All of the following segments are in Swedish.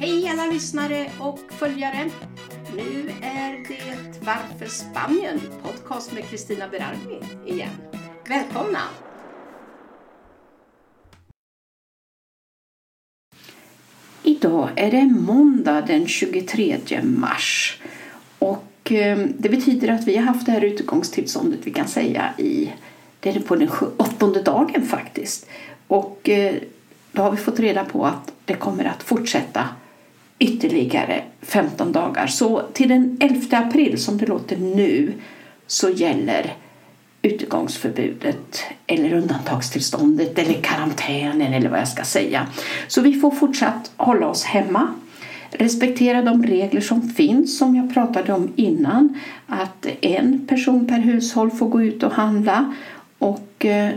Hej alla lyssnare och följare! Nu är det Varför Spanien? Podcast med Kristina Berardi igen. Välkomna! Idag är det måndag den 23 mars och ehm, det betyder att vi har haft det här utegångstillståndet vi kan säga i det är på den åttonde dagen faktiskt. Och eh, då har vi fått reda på att det kommer att fortsätta ytterligare 15 dagar. Så till den 11 april, som det låter nu, så gäller utegångsförbudet eller undantagstillståndet eller karantänen eller vad jag ska säga. Så vi får fortsatt hålla oss hemma, respektera de regler som finns som jag pratade om innan. Att en person per hushåll får gå ut och handla och eh,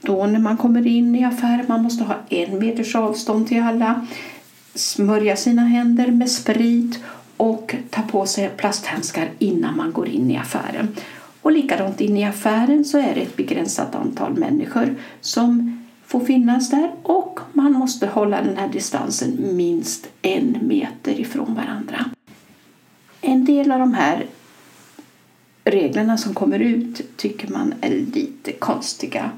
då när man kommer in i affären man måste ha en meters avstånd till alla smörja sina händer med sprit och ta på sig plasthandskar innan man går in i affären. Och likadant in i affären så är det ett begränsat antal människor som får finnas där och man måste hålla den här distansen minst en meter ifrån varandra. En del av de här reglerna som kommer ut tycker man är lite konstiga.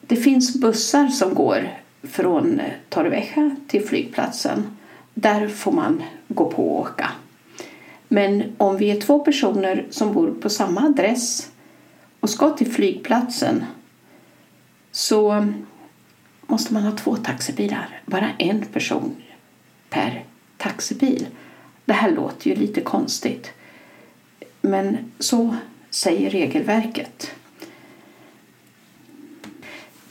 Det finns bussar som går från eh, Torrevieja till flygplatsen. Där får man gå på och åka. Men om vi är två personer som bor på samma adress och ska till flygplatsen så måste man ha två taxibilar. Bara en person per taxibil. Det här låter ju lite konstigt. Men så säger regelverket.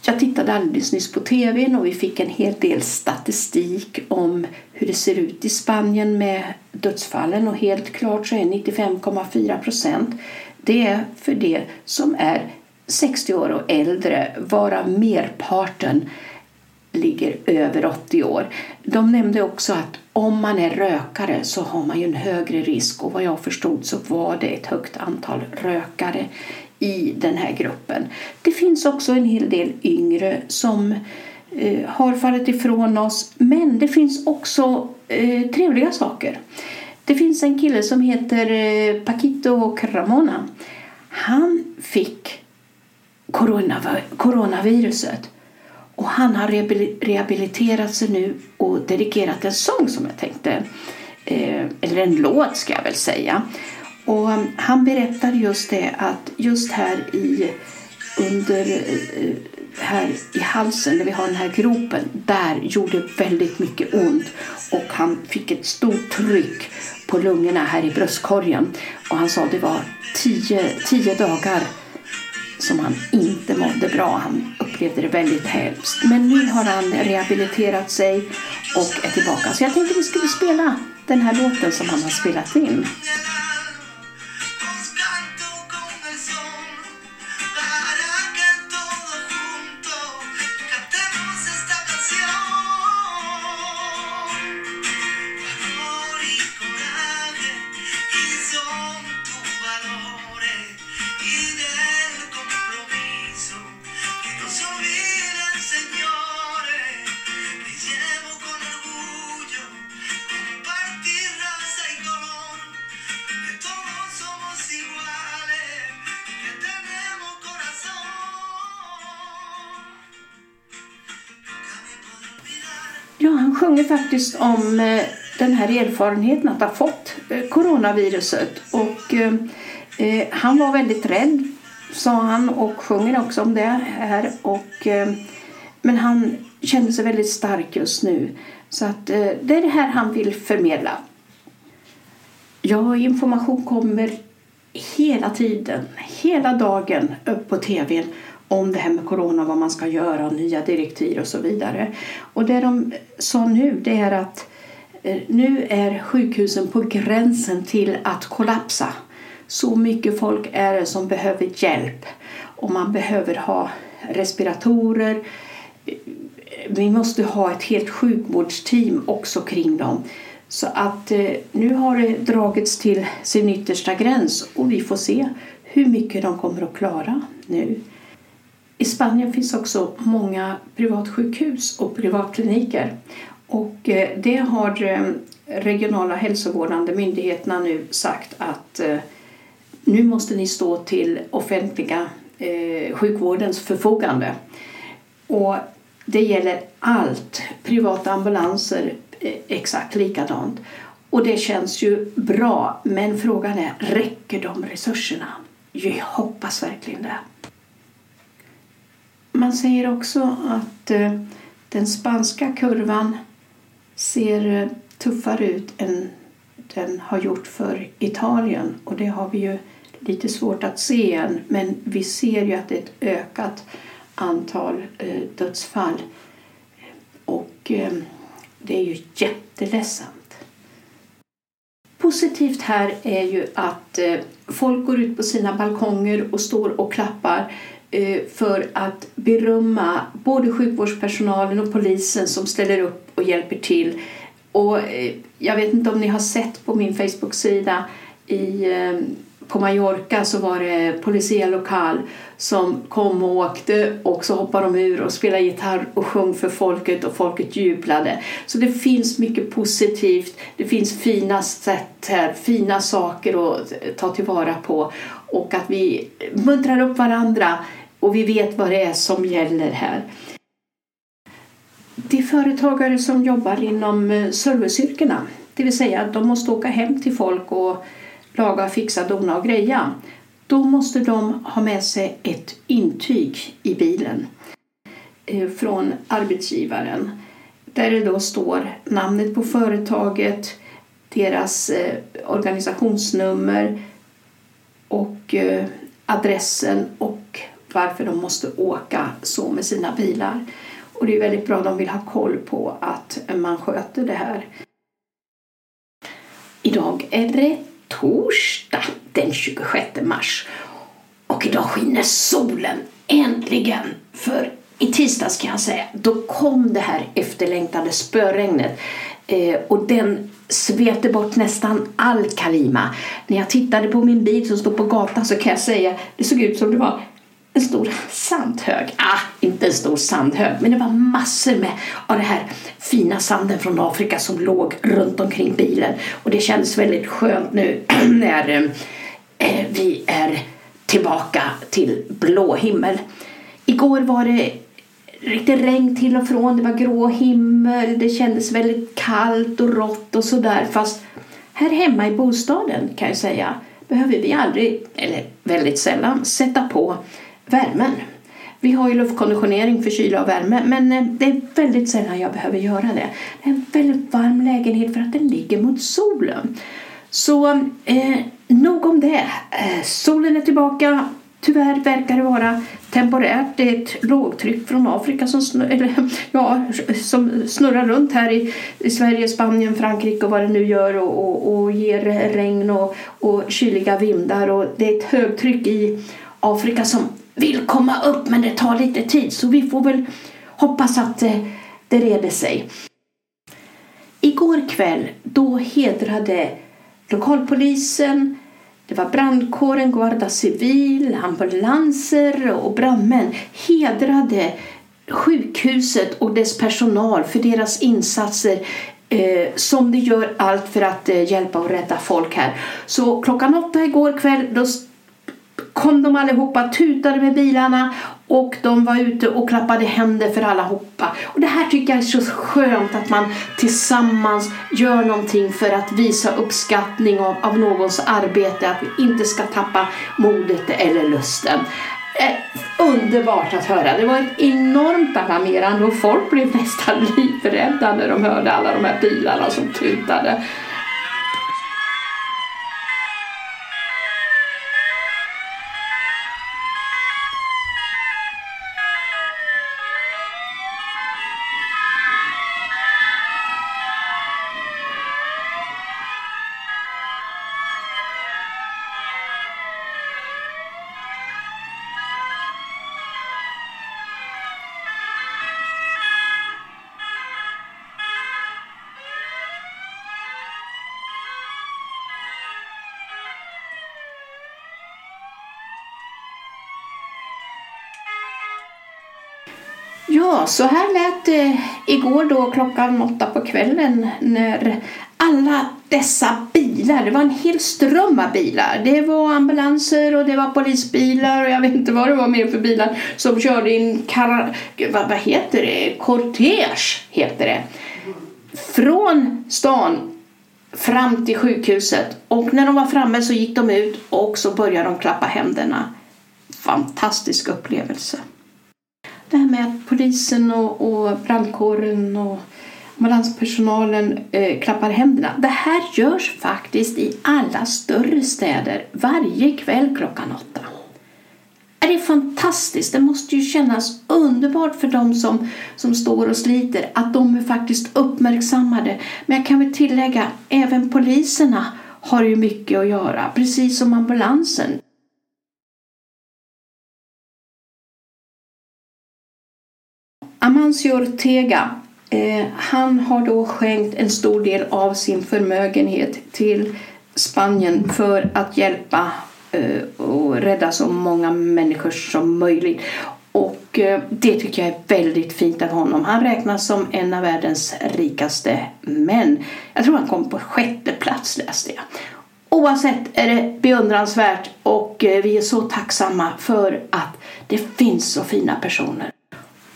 Jag tittade alldeles nyss på tv och vi fick en hel del statistik om hur det ser ut i Spanien med dödsfallen. Och helt klart så är 95,4 procent. Det är för det som är 60 år och äldre, varav merparten ligger över 80 år. De nämnde också att om man är rökare så har man ju en högre risk. Och vad jag förstod så var det ett högt antal rökare i den här gruppen. Det finns också en hel del yngre som eh, har fallit ifrån oss men det finns också eh, trevliga saker. Det finns en kille som heter eh, Paquito Cramona. Han fick coronaviruset och han har rehabiliterat sig nu och dedikerat en sång som jag tänkte, eh, eller en låt ska jag väl säga. Och um, han berättar just det att just här i under eh, här i halsen där vi har den här gropen, där gjorde väldigt mycket ont och han fick ett stort tryck på lungorna här i bröstkorgen och han sa det var tio, tio dagar som han inte mådde bra. Han upplevde det väldigt hemskt. Men nu har han rehabiliterat sig och är tillbaka. Så jag tänkte vi skulle spela den här låten som han har spelat in. Sjunger faktiskt om eh, den här erfarenheten att ha fått eh, coronaviruset. Och eh, eh, han var väldigt rädd, sa han, och sjunger också om det här. Och, men han känner sig väldigt stark just nu. Så att det är det här han vill förmedla. Ja, information kommer hela tiden, hela dagen upp på tv om det här med corona, vad man ska göra, nya direktiv och så vidare. Och det de sa nu det är att eh, nu är sjukhusen på gränsen till att kollapsa. Så mycket folk är det som behöver hjälp och man behöver ha respiratorer. Eh, vi måste ha ett helt sjukvårdsteam också kring dem. Så att eh, nu har det dragits till sin yttersta gräns och vi får se hur mycket de kommer att klara nu. I Spanien finns också många privatsjukhus och privatkliniker. Och eh, det har eh, regionala hälsovårdande myndigheterna nu sagt att eh, nu måste ni stå till offentliga sjukvårdens förfogande. Och det gäller allt, privata ambulanser exakt likadant. Och det känns ju bra, men frågan är, räcker de resurserna? Jag hoppas verkligen det. Man säger också att eh, den spanska kurvan ser eh, tuffare ut än den har gjort för Italien. Och det har vi ju lite svårt att se än. Men vi ser ju att det är ett ökat antal eh, dödsfall. Och det är ju jätteledsamt. Positivt här är ju att folk går ut på sina balkonger och står och klappar. Eh, för att berömma både sjukvårdspersonalen och polisen som ställer upp och hjälper till. Och eh, jag vet inte om ni har sett på min Facebook-sida i, eh, på Mallorca så var det Policia Lokal som kom och åkte och så hoppade de ur och spelade gitarr och sjöng för folket och folket jublade. Så det finns mycket positivt, det finns fina sätt här, fina saker att ta tillvara på och att vi muntrar upp varandra och vi vet vad det är som gäller här. De företagare som jobbar inom eh, serviceyrkena, det vill säga de måste åka hem till folk och laga, fixa, dona och greja. Då måste de ha med sig ett intyg i bilen eh, från arbetsgivaren där det då står namnet på företaget, deras eh, organisationsnummer och eh, adressen och varför de måste åka så med sina bilar. Och det är väldigt bra, de vill ha koll på att man sköter det här. Idag är det torsdag den 26 mars och idag skiner solen äntligen. För i tisdags kan jag säga, då kom det här efterlängtade spöregnet eh, och den svepte bort nästan all Kalima. När jag tittade på min bil som stod på gatan så kan jag säga, det såg ut som det var en stor sandhög. Ah, inte en stor sandhög, men det var massor med av den här fina sanden från Afrika som låg runt omkring bilen. Och det kändes väldigt skönt nu när eh, eh, vi är tillbaka till blå himmel. Igår var det riktigt regn till och från, det var grå himmel, det kändes väldigt kallt och rått och sådär. Fast här hemma i bostaden kan jag säga behöver vi aldrig, eller väldigt sällan, sätta på värmen. Vi har ju luftkonditionering för kyla och värme men eh, det är väldigt sällan jag behöver göra det. Det är en väldigt varm lägenhet för att den ligger mot solen. Så eh, nog om det. Eh, solen är tillbaka. Tyvärr verkar det vara temporärt. Det är ett lågtryck från Afrika som, snurrar, eller, ja, som snurrar runt här i, i, Sverige, Spanien, Frankrike och vad det nu gör och, och, och ger regn och, och kyliga vindar. Och det är ett högtryck i Afrika som vill komma upp men det tar lite tid så vi får väl hoppas att eh, det reder sig. Igår kväll då hedrade lokalpolisen, det var brandkåren, Guarda Civil, ambulanser och brandmän hedrade sjukhuset och dess personal för deras insatser eh, som de gör allt för att eh, hjälpa och rädda folk här. Så klockan åtta igår kväll då kom de allihopa, tutade med bilarna och de var ute och klappade händer för allihopa. Och det här tycker jag är så skönt att man tillsammans gör någonting för att visa uppskattning av, av någons arbete, att vi inte ska tappa modet eller lusten. Eh, underbart att höra. Det var ett enormt alarmerande och folk blev nästan livrädda när de hörde alla de här bilarna som tutade. Ja, så här lät det igår då klockan åtta på kvällen när alla dessa bilar, det var en hel ström av bilar. Det var ambulanser och det var polisbilar och jag vet inte vad det var mer för bilar som körde in kar vad, vad heter det? Kortege heter det. Från stan fram till sjukhuset och när de var framme så gick de ut och så började de klappa händerna. Fantastisk upplevelse. Det här med att polisen och, och brandkåren och ambulanspersonalen eh, klappar händerna. Det här görs faktiskt i alla större städer varje kväll klockan åtta. Är det fantastiskt? Det måste ju kännas underbart för dem som, som står och sliter att de är faktiskt uppmärksammade. Men jag kan väl tillägga, även poliserna har ju mycket att göra, precis som ambulansen. Amancio Ortega Eh, han har då skänkt en stor del av sin förmögenhet till Spanien för att hjälpa eh, och rädda så många människor som möjligt. Och eh, det tycker jag är väldigt fint av honom. Han räknas som en av världens rikaste män. Jag tror han kom på sjätte plats läste jag. Oavsett är det beundransvärt och eh, vi är så tacksamma för att det finns så fina personer.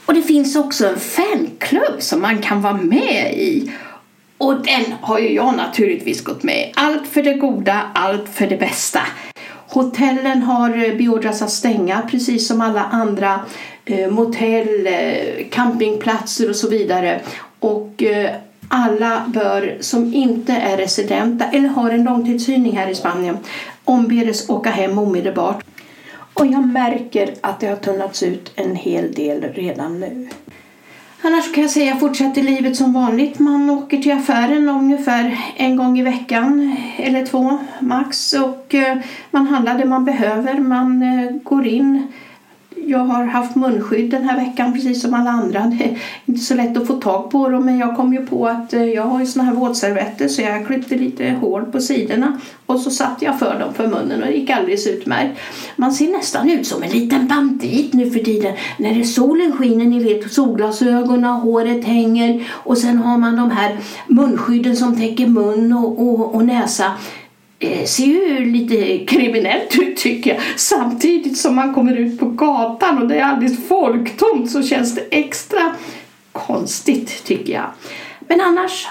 Och det finns också en fanklubb som man kan vara med i. Och den har ju jag naturligtvis gått med i. Allt för det goda, allt för det bästa. Hotellen har eh, beordrats att stänga precis som alla andra eh, motell, eh, campingplatser och så vidare. Och eh, alla bör som inte är residenta eller har en långtidshyrning här i Spanien ombedes åka hem omedelbart. Och jag märker att det har tunnats ut en hel del redan nu. Annars kan jag säga fortsätter livet som vanligt. Man åker till affären ungefär en gång i veckan eller två max och eh, man handlar det man behöver. Man eh, går in jag har haft munskydd den här veckan precis som alla andra. Det är inte så lätt att få tag på dem men jag kom ju på att eh, jag har ju såna här våtservetter så jag klippte lite hål på sidorna och så satte jag för dem för munnen och det gick alldeles utmärkt. Man ser nästan ut som en liten bandit nu för tiden när det solen skiner, ni vet solglasögonen, håret hänger och sen har man de här munskydden som täcker mun och, och, och näsa Eh, ser ju lite kriminellt ut tycker jag. Samtidigt som man kommer ut på gatan och det är alldeles folktomt så känns det extra konstigt tycker jag. Men annars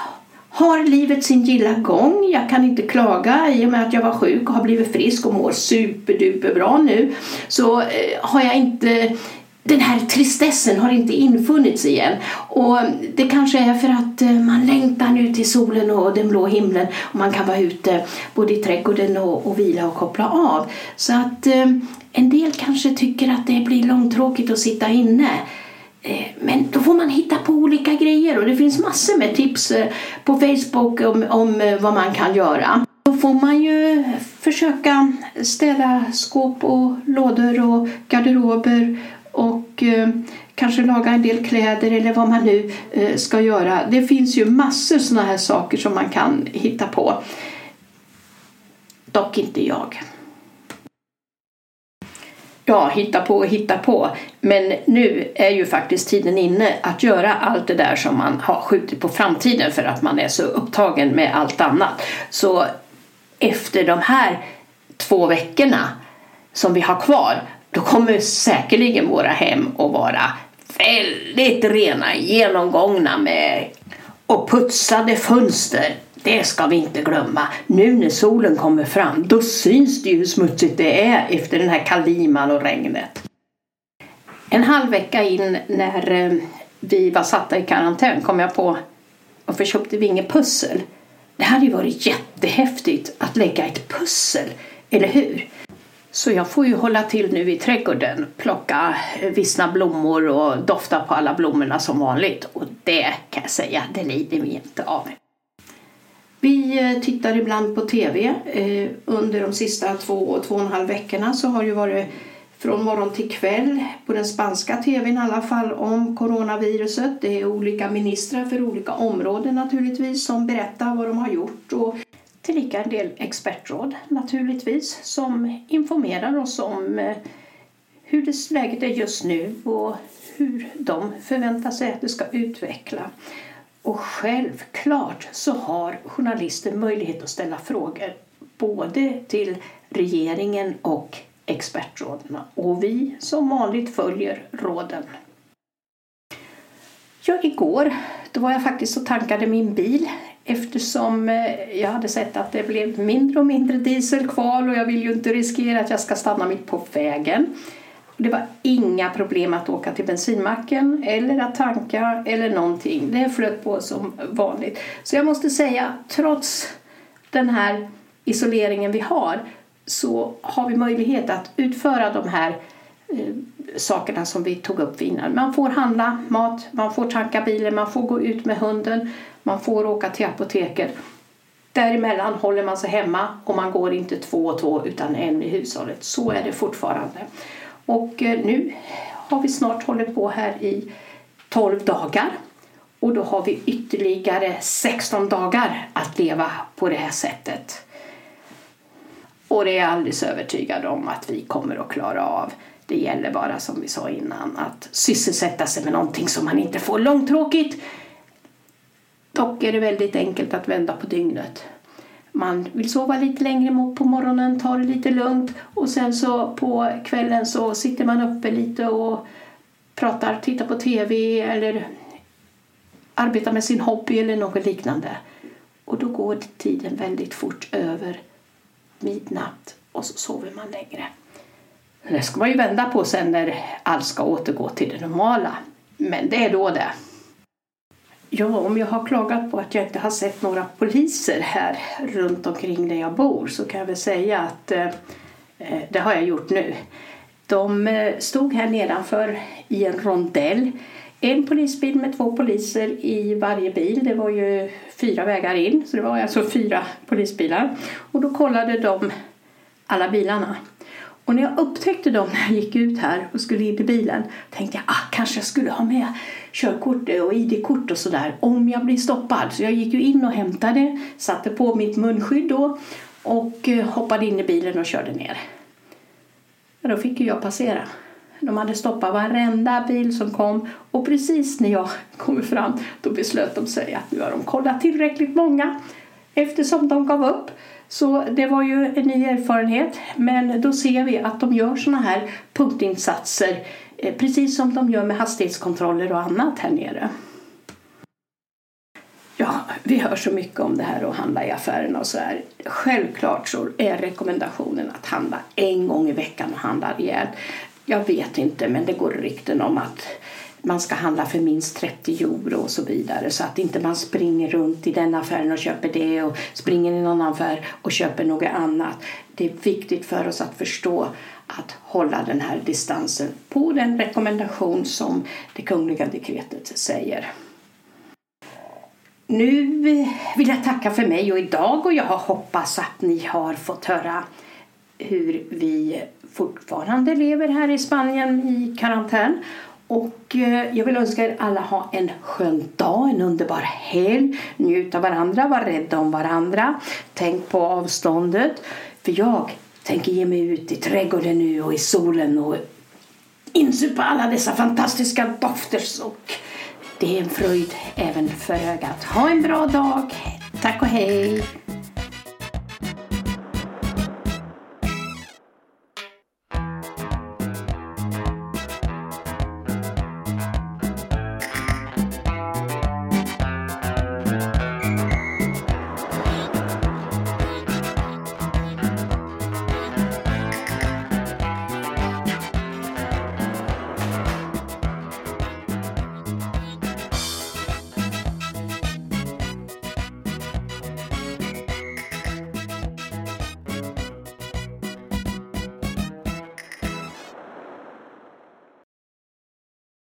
har livet sin gilla gång. Jag kan inte klaga i och med att jag var sjuk och har blivit frisk och mår superduperbra nu. Så eh, har jag inte den här tristessen har inte infunnits igen. Och det kanske är för att eh, man längtar nu till solen och den blå himlen och man kan vara ute både i trädgården och, och vila och koppla av. Så att eh, en del kanske tycker att det blir långtråkigt att sitta inne. Eh, men då får man hitta på olika grejer och det finns massor med tips eh, på Facebook om, om vad man kan göra. Då får man ju försöka städa skåp och lådor och garderober och eh, kanske laga en del kläder eller vad man nu eh, ska göra. Det finns ju massor sådana här saker som man kan hitta på. Dock inte jag. Ja, hitta på och hitta på. Men nu är ju faktiskt tiden inne att göra allt det där som man har skjutit på framtiden för att man är så upptagen med allt annat. Så efter de här två veckorna som vi har kvar då kommer säkerligen våra hem att vara väldigt rena, genomgångna med och putsade fönster. Det ska vi inte glömma. Nu när solen kommer fram, då syns det ju hur smutsigt det är efter den här kaliman och regnet. En halv vecka in när eh, vi var satta i karantän kom jag på varför köpte vi inget pussel? Det hade ju varit jättehäftigt att lägga ett pussel, eller hur? Så jag får ju hålla till nu i trädgården, plocka eh, vissna blommor och dofta på alla blommorna som vanligt. Och det kan jag säga, det lider vi inte av. Vi eh, tittar ibland på tv. Eh, under de sista två, två och en halv veckorna så har det varit från morgon till kväll på den spanska tvn i alla fall om coronaviruset. Det är olika ministrar för olika områden naturligtvis som berättar vad de har gjort och Tillika en del expertråd naturligtvis som informerar oss om eh, hur det läget är just nu och hur de förväntar sig att det ska utveckla. Och självklart så har journalister möjlighet att ställa frågor både till regeringen och expertråden. Och vi som vanligt följer råden. Ja, igår då var jag faktiskt och tankade min bil eftersom eh, jag hade sett att det blev mindre och mindre diesel kvar och jag vill ju inte riskera att jag ska stanna mitt på vägen. Det var inga problem att åka till bensinmacken eller att tanka eller någonting. Det flöt på som vanligt. Så jag måste säga, trots den här isoleringen vi har så har vi möjlighet att utföra de här Eh, sakerna som vi tog upp innan. Man får handla mat, man får tanka bilen, man får gå ut med hunden, man får åka till apoteket. Däremellan håller man sig hemma och man går inte två och två utan en i hushållet. Så är det fortfarande. Och eh, nu har vi snart hållit på här i 12 dagar och då har vi ytterligare 16 dagar att leva på det här sättet. Och det är jag alldeles övertygad om att vi kommer att klara av. Det gäller bara som vi sa innan att sysselsätta sig med någonting som man inte får långtråkigt. Dock är det väldigt enkelt att vända på dygnet. Man vill sova lite längre på morgonen, ta det lite lugnt och sen så på kvällen så sitter man uppe lite och pratar, tittar på TV eller arbetar med sin hobby eller något liknande. Och då går tiden väldigt fort över midnatt och så sover man längre. Det ska man ju vända på sen när allt ska återgå till det normala. Men det är då det. Ja, om jag har klagat på att jag inte har sett några poliser här runt omkring där jag bor så kan jag väl säga att eh, det har jag gjort nu. De eh, stod här nedanför i en rondell. En polisbil med två poliser i varje bil. Det var ju fyra vägar in, så det var alltså fyra polisbilar. Och då kollade de alla bilarna. Och när jag upptäckte dem när jag gick ut här och skulle in i bilen tänkte jag ah, kanske jag skulle ha med körkort eh, och ID-kort och sådär om jag blir stoppad. Så jag gick ju in och hämtade, satte på mitt munskydd då och eh, hoppade in i bilen och körde ner. Ja, då fick ju jag passera. De hade stoppat varenda bil som kom och precis när jag kom fram då beslöt de sig att nu har de kollat tillräckligt många eftersom de gav upp. Så det var ju en ny erfarenhet men då ser vi att de gör såna här punktinsatser eh, precis som de gör med hastighetskontroller och annat här nere. Ja, vi hör så mycket om det här att handla i affärerna och så här. Självklart så är rekommendationen att handla en gång i veckan och handla rejält. Jag vet inte, men det går rykten om att man ska handla för minst 30 euro och så vidare så att inte man springer runt i den affären och köper det och springer i någon affär och köper något annat. Det är viktigt för oss att förstå att hålla den här distansen på den rekommendation som det kungliga dekretet säger. Nu vill jag tacka för mig och idag och jag hoppas att ni har fått höra hur vi fortfarande lever här i Spanien i karantän. Och eh, jag vill önska er alla ha en skön dag, en underbar helg. Njut av varandra, var rädda om varandra. Tänk på avståndet. För jag tänker ge mig ut i trädgården nu och i solen och insupa alla dessa fantastiska dofter. Och det är en fröjd även för ögat. Ha en bra dag. Tack och hej!